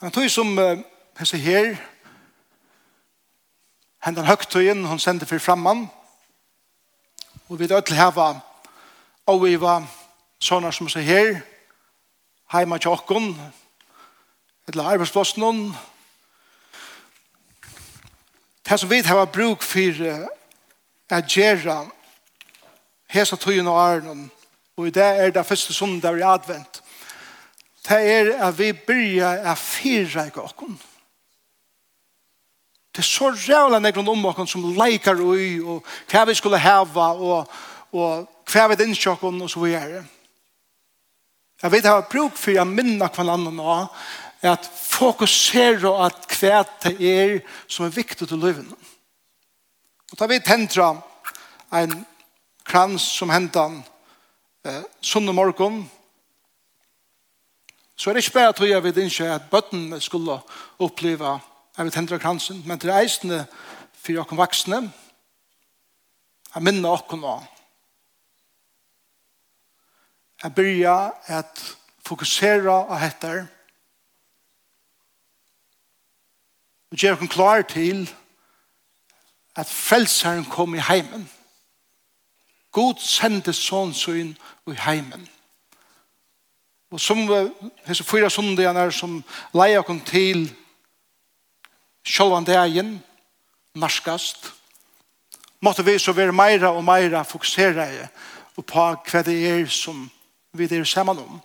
Han tog som hese her, hendan høgtøyen, hon sendte for framman, og vi dødel heva og vi var sånne som hese her, heima til okkon, eller arbeidsplassen hon. Det som vi har bruk for er gjerra hese tøyen og arnon, og i det er det første sundag i advent det er at vi byrja å fyra i okken. Det er så rævla nekken om okken som leikar ui, og hva vi skulle heva, og, og hva vi dins okken, og så videre. Jeg vet jeg har bruk for å minne hver annen av, at fokusere at hva det er som er viktig til livet. Og da vi tentra en krans som hentan eh, sunne morgon, Så er det ikke bare at jeg vet ikke at bøtten skulle oppleve jeg vil tendre kransen, men til eisene for dere voksne, jeg minner dere nå. Jeg begynner at fokusere og heter og gjør dere klar til at frelseren kom i heimen. God sendte sånn sånn i heimen. Og som hese fyra sundagene som leier kom til sjølvan dagen, narskast, måtte vi så være meira og meira fokusera på hva det er som vi er saman om.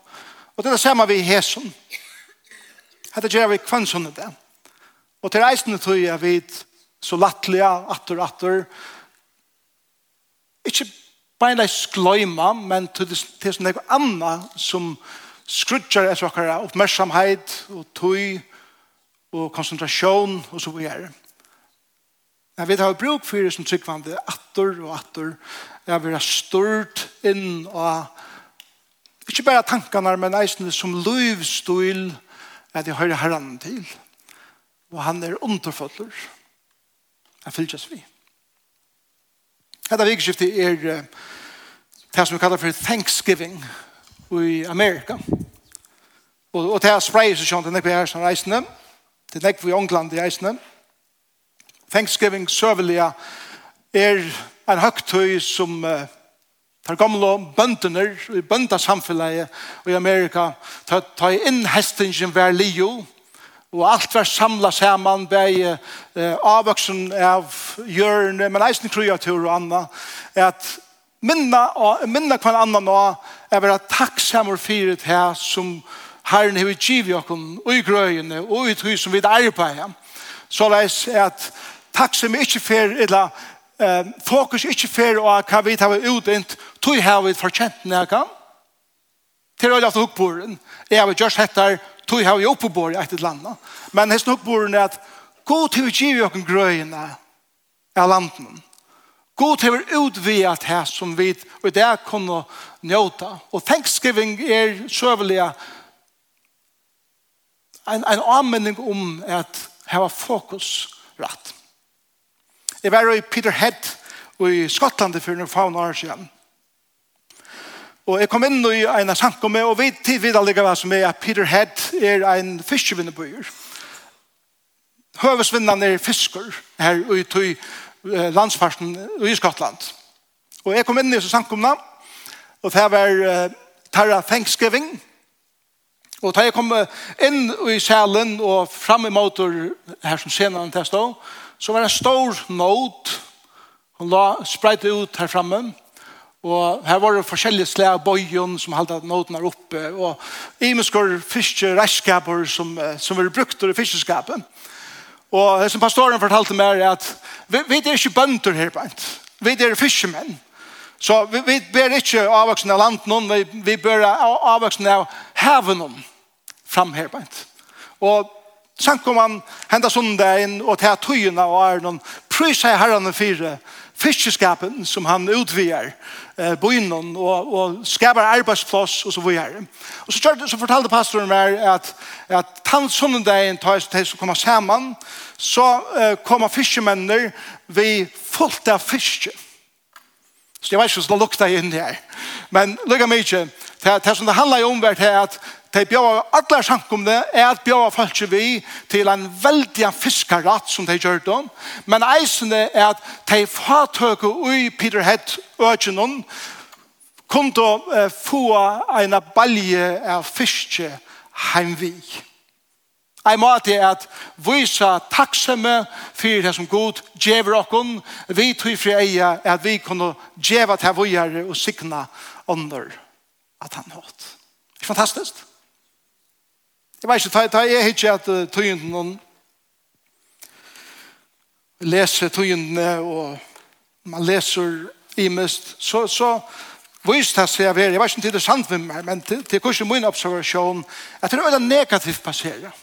Og det er saman vi hesen. Hette gjør vi kvann sånne det. Og til reisende tror jeg vi så lattelige, atter, atter, ikke bare gløyma, men til det som er anna som skrutjar etter okkara oppmerksamhet og tøy og konsentrasjon og så videre. Jeg vet har bruk for det som tryggvande atter og atter. Jeg vil ha stort inn og ikke bare tankene, men eisende som løvstøyl at jeg hører herren til. Og han er underfølger. Jeg fylles vi. Dette vikskiftet er det som vi kallar for Thanksgiving. Thanksgiving i Amerika. Og, og det er spreier seg sånn til nekve her som reisende, til nekve i Ångland i reisende. Thanksgiving søvelige er en høgtøy som uh, tar gamle bøndene i bøndasamfunnet i Amerika, tar ta inn hestingen hver lio, og alt var samla saman bei uh, avvoksen av hjørne, men eisen kreatur og anna, at minna, minna kvann annan av er vera takksamur fyrir det her som Herren hever giv i og i grøyene og i tøy som vi arbeider. Så leis at takksam ikkje fer, eller eh, fokus ikkje fer og hva vi tar utint, tøy har vi forkjent nega Til å løfte hukkboren. Jeg har just hettar tøy har vi oppebor i et landa. Men hesten hukkboren er at god til vi giv i grøyene av landen. God hever utviat her som vi og det er kunne njóta. Og Thanksgiving er søvelige en, en anmenning om at heva fokus rett. Jeg var i Peterhead i Skottland for noen faun år siden. Og jeg kom inn i en sankomme, og vi tidvid hva som er at Peterhead er en fiskevinnebøyer. Høvesvinnan er fisker her ute i landsfarsen i Skottland. Og jeg kom inn i samkomna, og det var uh, Thanksgiving. Og da jeg kom inn i salen og fram i motor her som senere til stå, så var det en stor nåd. Hun la, spreite ut her framme. Og her var det forskjellige slag av bøyen som holdt at nåden er oppe. Og imenskår fiske reiskaper som, som var brukt i fiskeskapet. Og som pastoren fortalte meg er at vi, vi er ikke bønder her bænt. Vi er fiskemenn. Så vi, vi ber ikke avvoksen av landet noen, vi, vi ber avvoksen av haven noen fram her bænt. Og sen kom han henda sundagen og ta tøyene og er noen prøys her herrene fire fiskeskapen som han utviger eh, bynnen og, og skapar arbeidsplass og så videre. Og så, kjørte, så fortalte pastoren meg at, at tann sånne tar til å komme sammen, så eh, kommer fiskemennene vi fullt av. Fiske Så jeg vet ikke hvordan det lukter inn her. Men lukka meg ikke. Det, det som det handler om er at de bjør alle sjankumne er at bjør folk vi til en veldig fiskarratt som de gjør dem. Men eisende er at de fatøker ui Peter Peterhead økjennom kunne få en balje av fiske heimvig. Ein måte er at vysa takksamme for det som god djever okkon, vi tog fri eia at vi kunne djeva til vujare og sikna under at han hatt. Det er fantastisk. Jeg vet ikke, ta er hitje at tøyenden noen leser tøyendene og man leser imest, så, så Vist det seg av her, jeg vet ikke om det er sant med meg, men det er kanskje min observasjon at det er veldig negativt passeret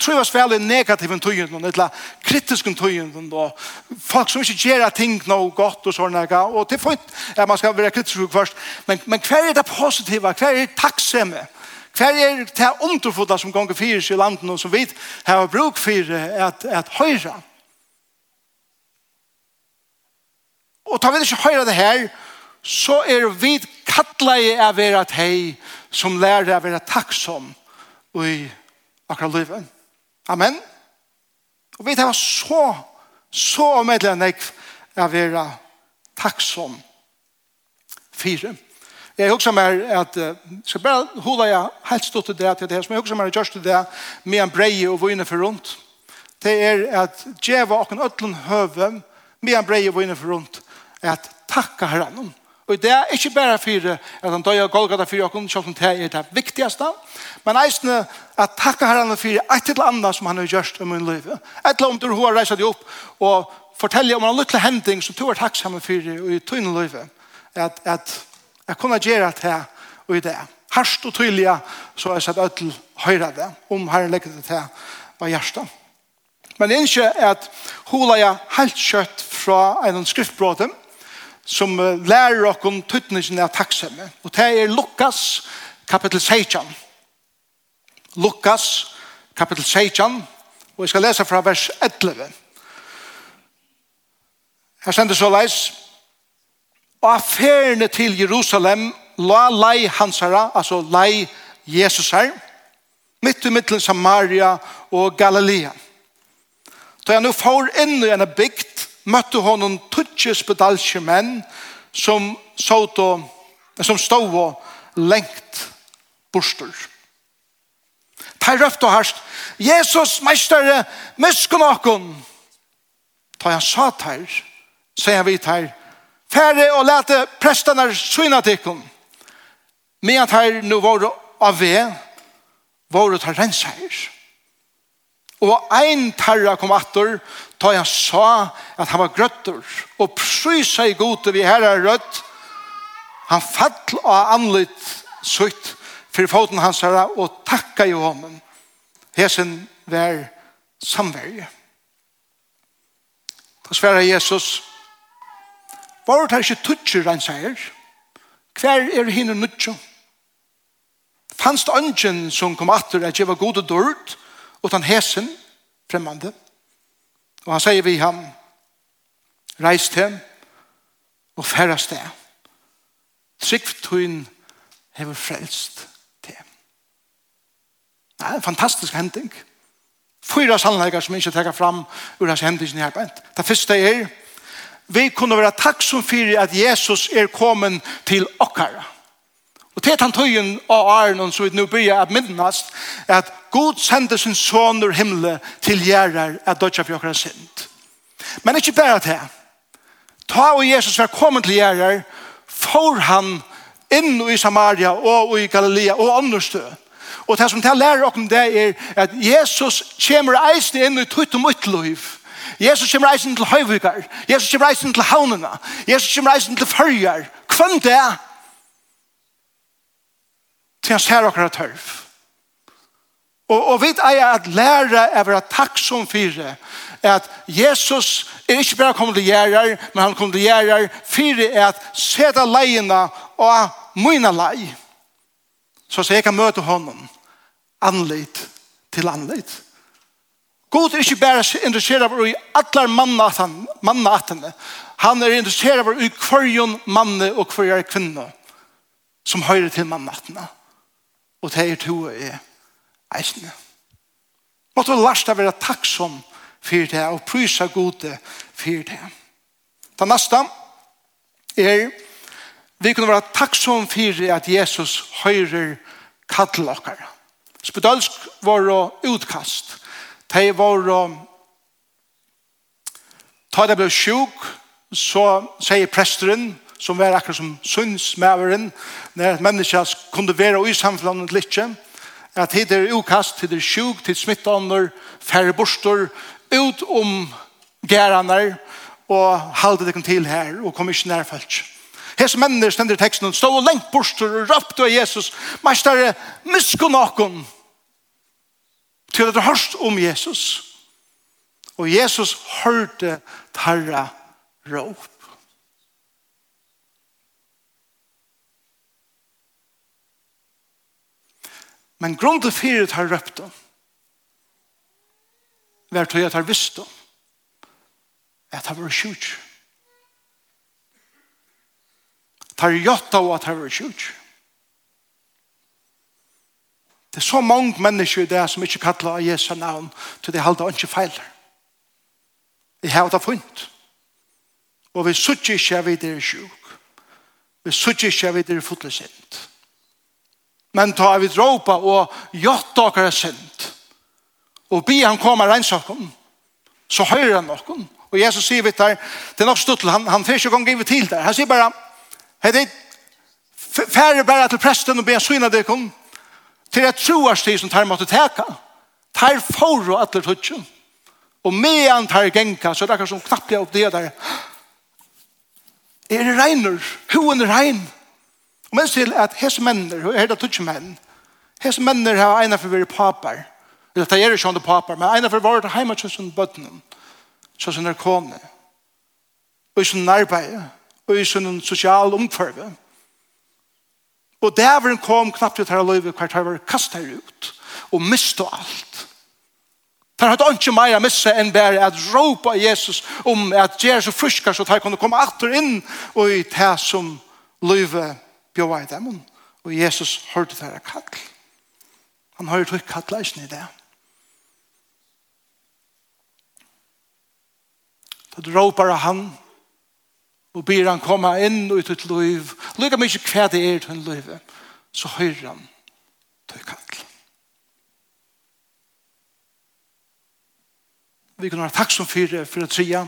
tror jeg vel i negativen tøyen, eller kritisken tøyen, og folk som ikke gjør ting no godt og sånne, og til fint er man skal være kritisk først, men, men hva er det positive, hva er det takksemme, hva er det underfodet som ganger fyrir i landet, og som vi har bruk for at, at høyra. Og tar vi ikke høyre det her, så er vi kattleie av å være hei, som lærer av å være takksom i akkurat livet. Amen. Og vi tar så, så medlem jeg er vera takksom fire. Jeg husker meg at, skal bare hula jeg helt stått til det til det her, som jeg husker meg at jeg til det med en breie og vunne for rundt. Det er at djeva og en ødlen høve med en breie og vunne for rundt at takka herren om Og det er ikke bare for at han døg av Golgata for åkken, selv om det er det viktigste, men eisne at takka herren for et eller annet som han har gjort i min liv. Et eller annet du har reist deg opp og forteller om en liten hending som du er takksomme for i tøyne liv. At, at jeg kunne gjøre det og i det. Harst og tydelig så har jeg sett ødel høyre det, om herren legger det til hva hjertet. Men det er ikke at hula jeg helt kjøtt fra en skriftbråten, som lærer oss om tøtningen av takksomme. Og det er Lukas kapitel 16. Lukas kapitel 16, og jeg skal lese fra vers 11. Her sender så leis, og affærene til Jerusalem la lei hansara, altså lei Jesus her, midt i mittlen Samaria og Galilea. Da jeg nå får inn i en bygd møtte honom tutje spedalske menn som, såto, som stod og lengt bostor. Ta røft og harst, Jesus meistere, muskon okon. Ta han sa ter, sier han vidt her, færre og lete prestene syna tikkum. Men at her nu var av ved, var det her renser. Og ein tarra kom attor, ta han sa at han var grøttur, og prysa i gode vi herra rødt, han fall av anlitt sutt for foten hans herra, og takka jo honom. Hesen vær samverje. Da sverre Jesus, var det ikke tutsjer han sier? Hver er hinne nutsjo? Fanns det ønsken som kom atter at jeg var gode og dørt, utan hesen, fremmande. Og han sier vi ham, reis til og færres det. Trygg tøyen hever frelst til. Det er en fantastisk hending. Fyra sannleikar som ikke tar fram ur hans hendingen i arbeid. Det første er, vi kunne være takk som fyrir at Jesus er kommet til okkara. Og til han tøyen av Arnon så vi nå blir at minnast at God sender sin soner himle til gjerrar at dødja for okkar synd. Men ikke bare til. Ta og Jesus var kommet til gjerrar for han inn i Samaria og i Galilea og ånderstø. Og det som det lærer oss om det er at Jesus kommer eisen inn i tutt og mitt liv. Jesus kommer eisen til høyvikar. Jesus kommer eisen til havnene. Jesus kommer eisen til følger. Hvem det er? til han ser akkurat tørv. Og, og vi er at lære er være takksom fire, at Jesus er ikke bare kommet til gjerrer, men han kommer til gjerrer. Fire er at seta leiene og mine lei, så så jeg kan møte honom anleit til anleit. God er ikke bare interessert interesseret i alle mannene. Han er interessert interesseret i hverjon manne og hverjon kvinne som hører til mannene og det er to er eisne. Måtte vi lærst av være takksom for det og prysa gode for det. Det neste er vi kunne være takksom for at Jesus høyrer kattelakkara. Spedalsk var utkast. De var ta det ble sjuk, så sier presteren som var akkurat som synsmæveren, når et menneske kunne være i samfunnet litt, at tid er ukast, tid er sjuk, tid smittånder, færre borster, ut om gærene, og halde det til her, og kom ikke nærfølt. Hes mennene stender teksten, stå og lengt borster, og røpte av Jesus, mestere, miskunn akon, til at du hørst om Jesus. Og Jesus hørte tarra råp. Men grunden fyrir tar røpte var tog har visst dem. at har vært sjuk. Tar gjort av at har vært sjuk. Det er så mange mennesker i det som ikke kallar av Jesu navn til de halde ikke feiler. Vi har det funnet. Og vi suttje ikke at vi er sjuk. Vi suttje ikke at vi er fotlesendt. Men ta vi dråpa og gjøtt dere synd. Og be han komme regnsakken. Så hører han noen. Og Jesus sier vidt der, det er nok stuttel, han, han fyrer ikke gang givet til der. Han sier bare, hei det, færre bare til presten og be han syna dere til et troarstid som tar måtte teka. Tar for og atler tutsjen. Og med han tar genka, så det er akkurat som knappt jeg opp det der. Er det regner? Hoen er regner? Og mens til at hese menner, og er det tutsi menn, hese menner har eina for vire papar, eller det er ikke andre papar, men eina for vare til heima til sin bøtnen, til sin kone, og i sin arbeid, og i sin sosial omkvarve. Og dæveren kom knappt ut her og løyve hvert her var kastet ut, og mistet alt. Han hadde ikke mer å misse enn bare at råpa Jesus om at gjøre så friske så han kunne komme atter inn og i det som løyve bjøva i dem, og Jesus hørte det kall. Han hørte jo tog kallet ikke i det. Da du råper av han, og byr han komme inn og ut ut liv, lykke mye hva det er til liv. så hører han til kall. Vi kan være takk som fyre for å tria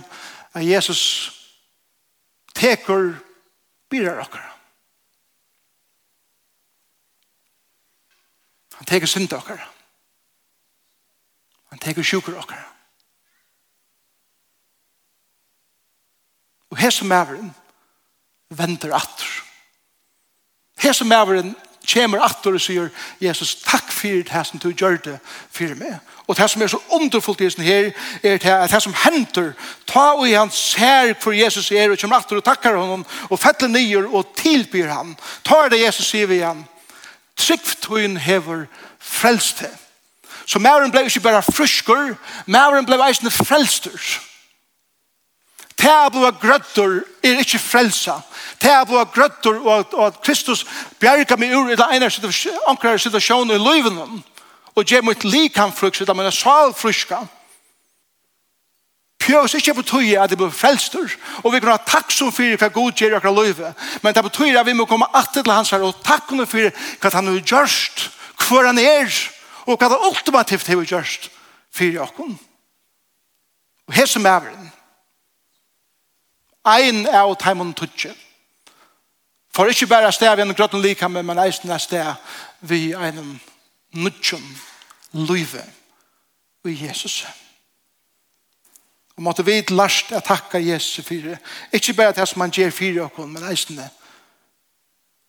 at Jesus teker byrar okkara Han teker synd okkar. Han teker sjukur okkar. Og hese maveren vender atter. som maveren kommer atter og sier Jesus, takk fyrir det som du gjør det fyrir meg. Og det som er så underfullt i hesten her, er det, det som henter, ta og han ser hvor Jesus er, og kommer atter og takkar honom, og fettler nyer og tilbyr han. Ta det Jesus sier vi igjen, tryggtøyen hever frelst det. Så mæren blei ikke bare fryskur, mæren blei eisne frelstur. Det er blå grøtter er ikke frelsa. Det er blå grøtter og, og at Kristus bjerga meg ur i det ene situasjonen i løyvenen og gjør mitt likan frukst, det er mine sal frukst, pjøs ikke betyr at det blir frelster, og vi kan ha takk som fyrir hva god gjør akkurat løyve, men det betyr at vi må komme atter til hans her, og takk som fyrir hva han har gjørst, hva han er, og hva det ultimativt har gjørst fyrir akkurat. Og her som er den, ein er av taimon tutsi, for ikke bare sted vi en grøtten likame, men eisen er sted vi en nutjon løyve i Jesus. Og måtte vi lærst at takka Jesus for det. Ikke bare det som han gjør for oss, men eisende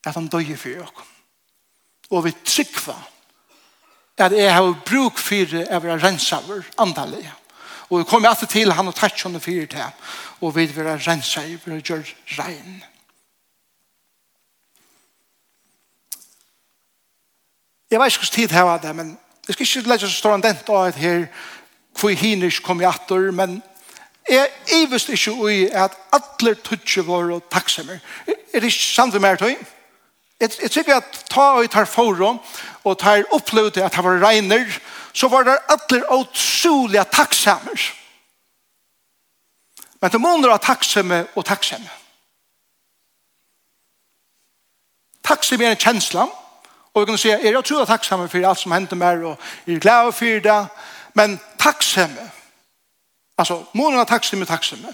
at han døg for oss. Og vi trykva at jeg har bruk for det jeg vil rensa over andalig. Og vi kommer alltid til han og tatt sånne fyrir til og vi vil rense i vi vil gjøre regn. Jeg vet ikke hvordan tid her var det, men jeg skal ikke legge så stor en dent av det her hvor hinner ikke kom i atter, men Jeg ivest ikke ui at alle tutsje og takksemmer. Er det ikke samt med tøy? Jeg tykker at ta og tar forum og tar opplevd at det var regner, så var det alle utrolige takksemmer. Men det måneder av takksemme og takksemme. Takksemme er en kjensla, og vi kan si, er jeg utrolig takksemme for alt som hender meg, og er glad for det, men takksemme Altså, månen av takksim er takksim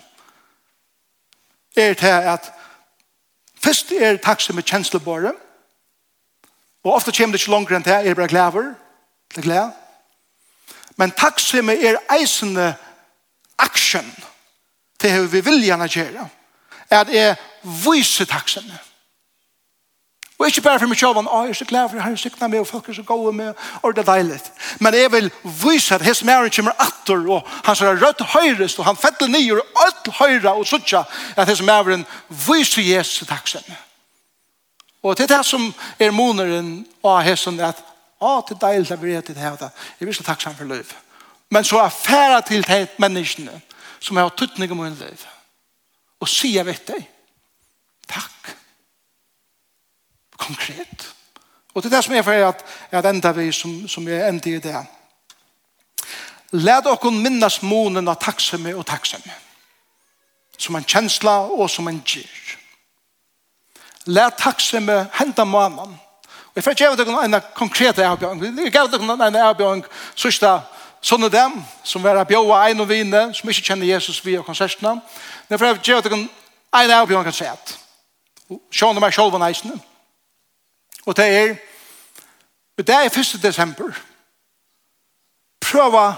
er til at først er takksim er kjenslebåre og ofte kommer det ikke langere enn det er bare glæver det er glæ men takksim er eisende aksjon til hva vi viljan å gjøre at er vise takksim er Og ikke bare for meg sjåvann, å, jeg er så glad for herren sykna meg, og folk er så gode med, og det er deilig. Men jeg vil vise at hans mæren kommer atter, og han ser rødt høyrest, og han fettler nye, og alt høyre, og sånn at hans mæren viser Jesus taksen. Og det er det som er moneren av hessen, at å, det er deilig at vi er til det her, jeg vil så takksom for liv. Men så er færre til det menneskene, som har tuttning om min liv, og sier, vet deg, takk, konkret. Og det er det som er for at jeg enda vi som, som jeg enda i det. Læt dere minnes månen av takksomme og takksomme. Som en kjensla og som en gyr. Læt takksomme hente månen. Og jeg får gjøre dere en konkret avbjørn. Jeg gjør dere en avbjørn sørste sånne dem, som var bjøa ein og vine, som ikke kjenner Jesus via konsertene. Men jeg får gjøre dere en avbjørn kan si at. Sjåne meg selv og næsene. Og det er, det er 1. desember. Prøva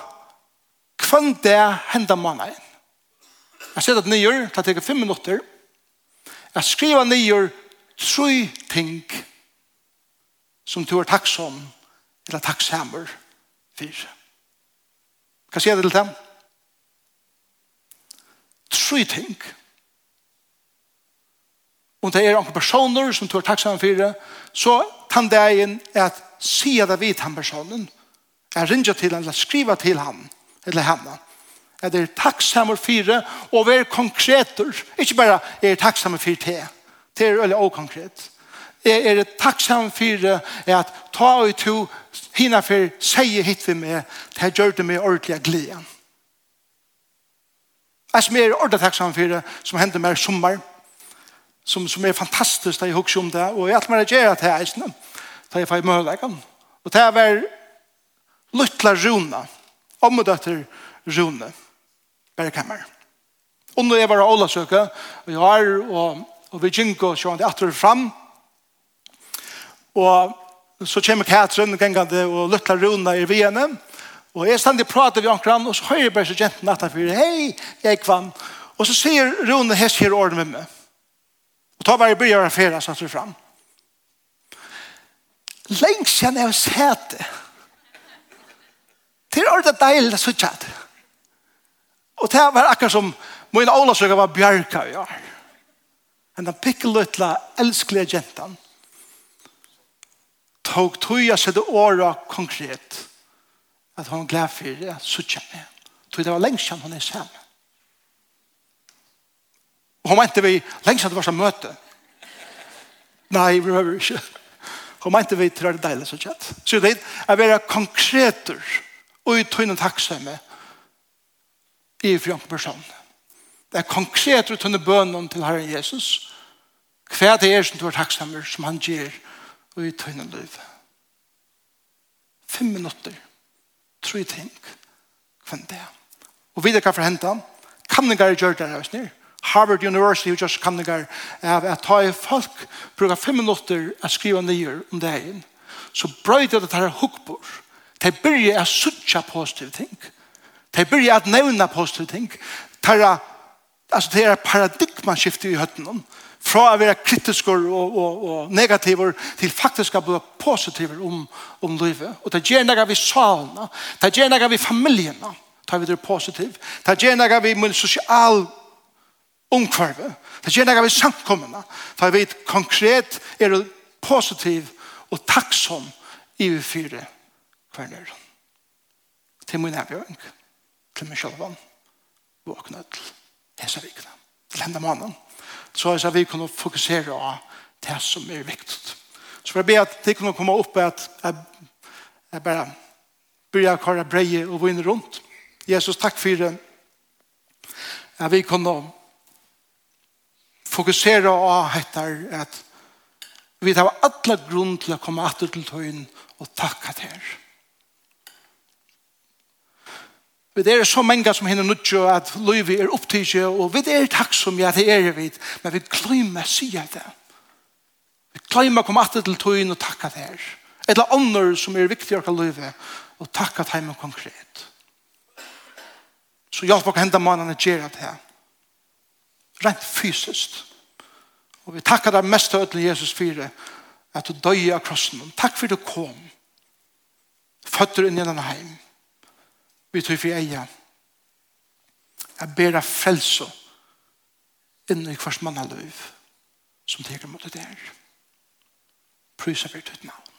kvann det henda måneden. Jeg ser at nyer, det tar fem minutter. Jeg skriver nyer tre ting som du er takksom eller takksamer for. Hva sier det til dem? Tre ting. Tre ting om det er noen personer som du er takksamme for så kan det inn at si det vidt han personen, jeg ringer til han, eller skriver til han, eller henne, at det er takksamme for og være konkreter, ikke bare er takksamme for det, det er veldig okonkret. Jeg er takksamme for at ta og to hina for sier hit vi med, det gjør det med ordentlig glede. Jeg som er ordentlig takksamme for det, som hender med sommer, som, som er fantastisk da jeg husker om det, og jeg alt mer er gjerne til eisene, da jeg får møleggene. Og det er vel Lutla Rune, omdøtter Rune, bare kammer. Og når jeg var av Ålasøke, og jeg har, og, og vi gikk og sjøen det atter fram, og så kommer Katrin gengende, og Lutla Rune er vi henne, og jeg stand og prater vi omkran, og så hører jeg bare så gjenten at han fyrer, hei, jeg kvann, og så sier Rune hest her årene med meg, Og ta varje byrjar av fera som står fram. Lengst kjenner jeg det. Det er ordet deil det suttjad. Og det var akkurat som min ålasøkker var bjarka i år. Men den pikkelutla elskelige jentan tog tog jeg sette året konkret at hon gled fyrir suttjad. Tog det var lengst kjenner hun er sammen. Og hun mente vi, lengst at det var som møte. Nei, vi behøver ikke. Hun mente vi til det deilig så kjent. Så det er å være konkreter og i tøyne takksomme i fri person. Det er konkreter og tøyne bønnen til Herren Jesus. Hva er det er som du er takksomme som han gjør og i tøyne liv. Fem minutter. Tre ting. Hvem det er. Og videre hva for hentan. Kan det gjøre det her, Harvard University og just kanningar er at ta i folk bruker fem minutter å skrive nye om det dagen så brøyder det her hukbor de byrja å suttje positive ting de byrja å nevne positive ting Tara, altså det er paradigmaskiftet i høtten fra å være kritisker og, og, og negativer til faktisk å bli positiver om, om livet. Og det gjør noe vi salene, det gjør noe vi familiene, tar vi det positivt. Det gjør noe vi med sosial omkvarve. Det gjør noe vi samkommende. For jeg vet konkret er det positiv og takksom i vi fire kvarner. Til min avgjøring. til min sjølvann, våkne til hese vikene. Til henne mannen. Så jeg sa vi kunne fokusere på det som er viktig. Så for jeg ber at de kunne komme opp at jeg, jeg bare begynner å kare breie og vinne rundt. Jesus, takk for det. At vi kunne fokusera på hettar at vi tar alla grunn til å komme atter til tøyen og takka til. Vi er så mange som hinner nutjo at løyvi er opptidje, og vi er takk som jeg det er vid, men vi glemmer sida det. Vi glemmer komme atter til tøyen og takka til. Eller ånder som er viktig å løyvi, og takka til meg konkret. Så hjelp oss henda mannen å gjøre det her rent fysiskt. Og vi takkar deg mest av ødelen Jesus for at du døg av krossen. Takk for du kom. Føtter inn i denne heim. Vi tog for eia. Jeg ber deg frelse inn i hvers mann av liv som teker mot det der. Prysa for ditt navn.